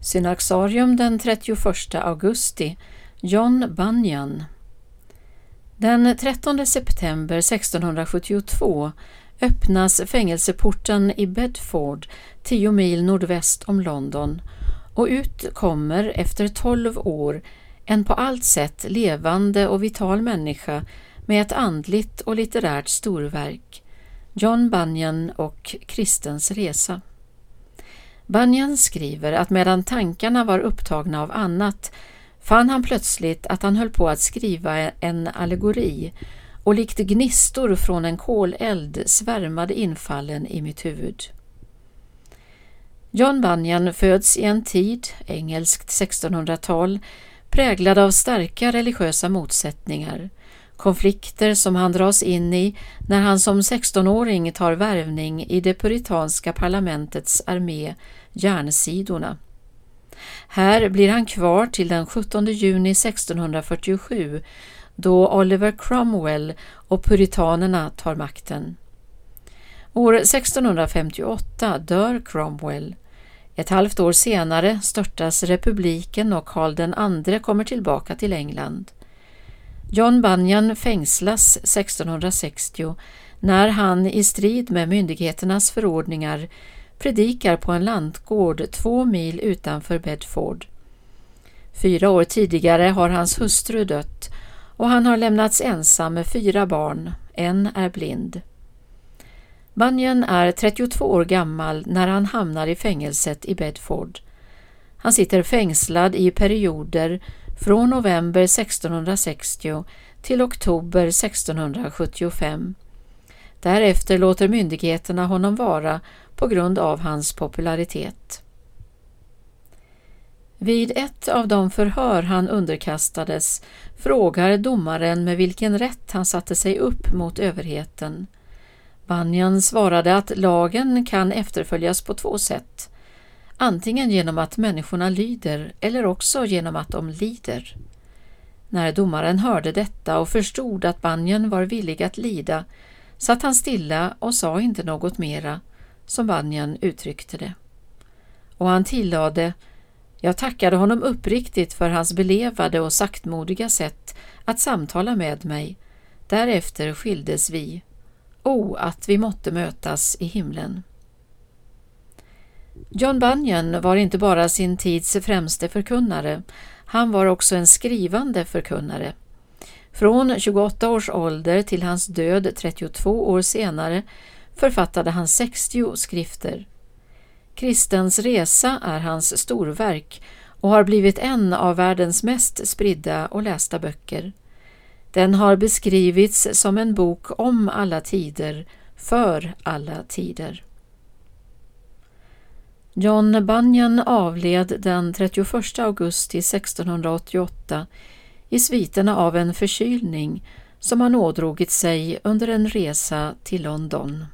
Synaxarium den 31 augusti John Bunyan Den 13 september 1672 öppnas fängelseporten i Bedford, tio mil nordväst om London och ut kommer efter tolv år en på allt sätt levande och vital människa med ett andligt och litterärt storverk, John Bunyan och Kristens resa. Bunyan skriver att medan tankarna var upptagna av annat fann han plötsligt att han höll på att skriva en allegori och likt gnistor från en koleld svärmade infallen i mitt huvud. John Bunyan föds i en tid, engelskt 1600-tal, präglad av starka religiösa motsättningar, konflikter som han dras in i när han som 16-åring tar värvning i det puritanska parlamentets armé Järnsidorna. Här blir han kvar till den 17 juni 1647 då Oliver Cromwell och puritanerna tar makten. År 1658 dör Cromwell. Ett halvt år senare störtas republiken och Karl II kommer tillbaka till England. John Bunyan fängslas 1660 när han i strid med myndigheternas förordningar predikar på en lantgård två mil utanför Bedford. Fyra år tidigare har hans hustru dött och han har lämnats ensam med fyra barn, en är blind. Bunyan är 32 år gammal när han hamnar i fängelset i Bedford. Han sitter fängslad i perioder från november 1660 till oktober 1675. Därefter låter myndigheterna honom vara på grund av hans popularitet. Vid ett av de förhör han underkastades frågar domaren med vilken rätt han satte sig upp mot överheten. Banyan svarade att lagen kan efterföljas på två sätt. Antingen genom att människorna lyder eller också genom att de lider. När domaren hörde detta och förstod att Banyan var villig att lida satt han stilla och sa inte något mera, som Banyan uttryckte det. Och han tillade jag tackade honom uppriktigt för hans belevade och saktmodiga sätt att samtala med mig. Därefter skildes vi. O, att vi måtte mötas i himlen. John Bunyan var inte bara sin tids främste förkunnare, han var också en skrivande förkunnare. Från 28 års ålder till hans död 32 år senare författade han 60 skrifter. Kristens resa är hans storverk och har blivit en av världens mest spridda och lästa böcker. Den har beskrivits som en bok om alla tider, för alla tider. John Bunyan avled den 31 augusti 1688 i sviterna av en förkylning som han ådrogit sig under en resa till London.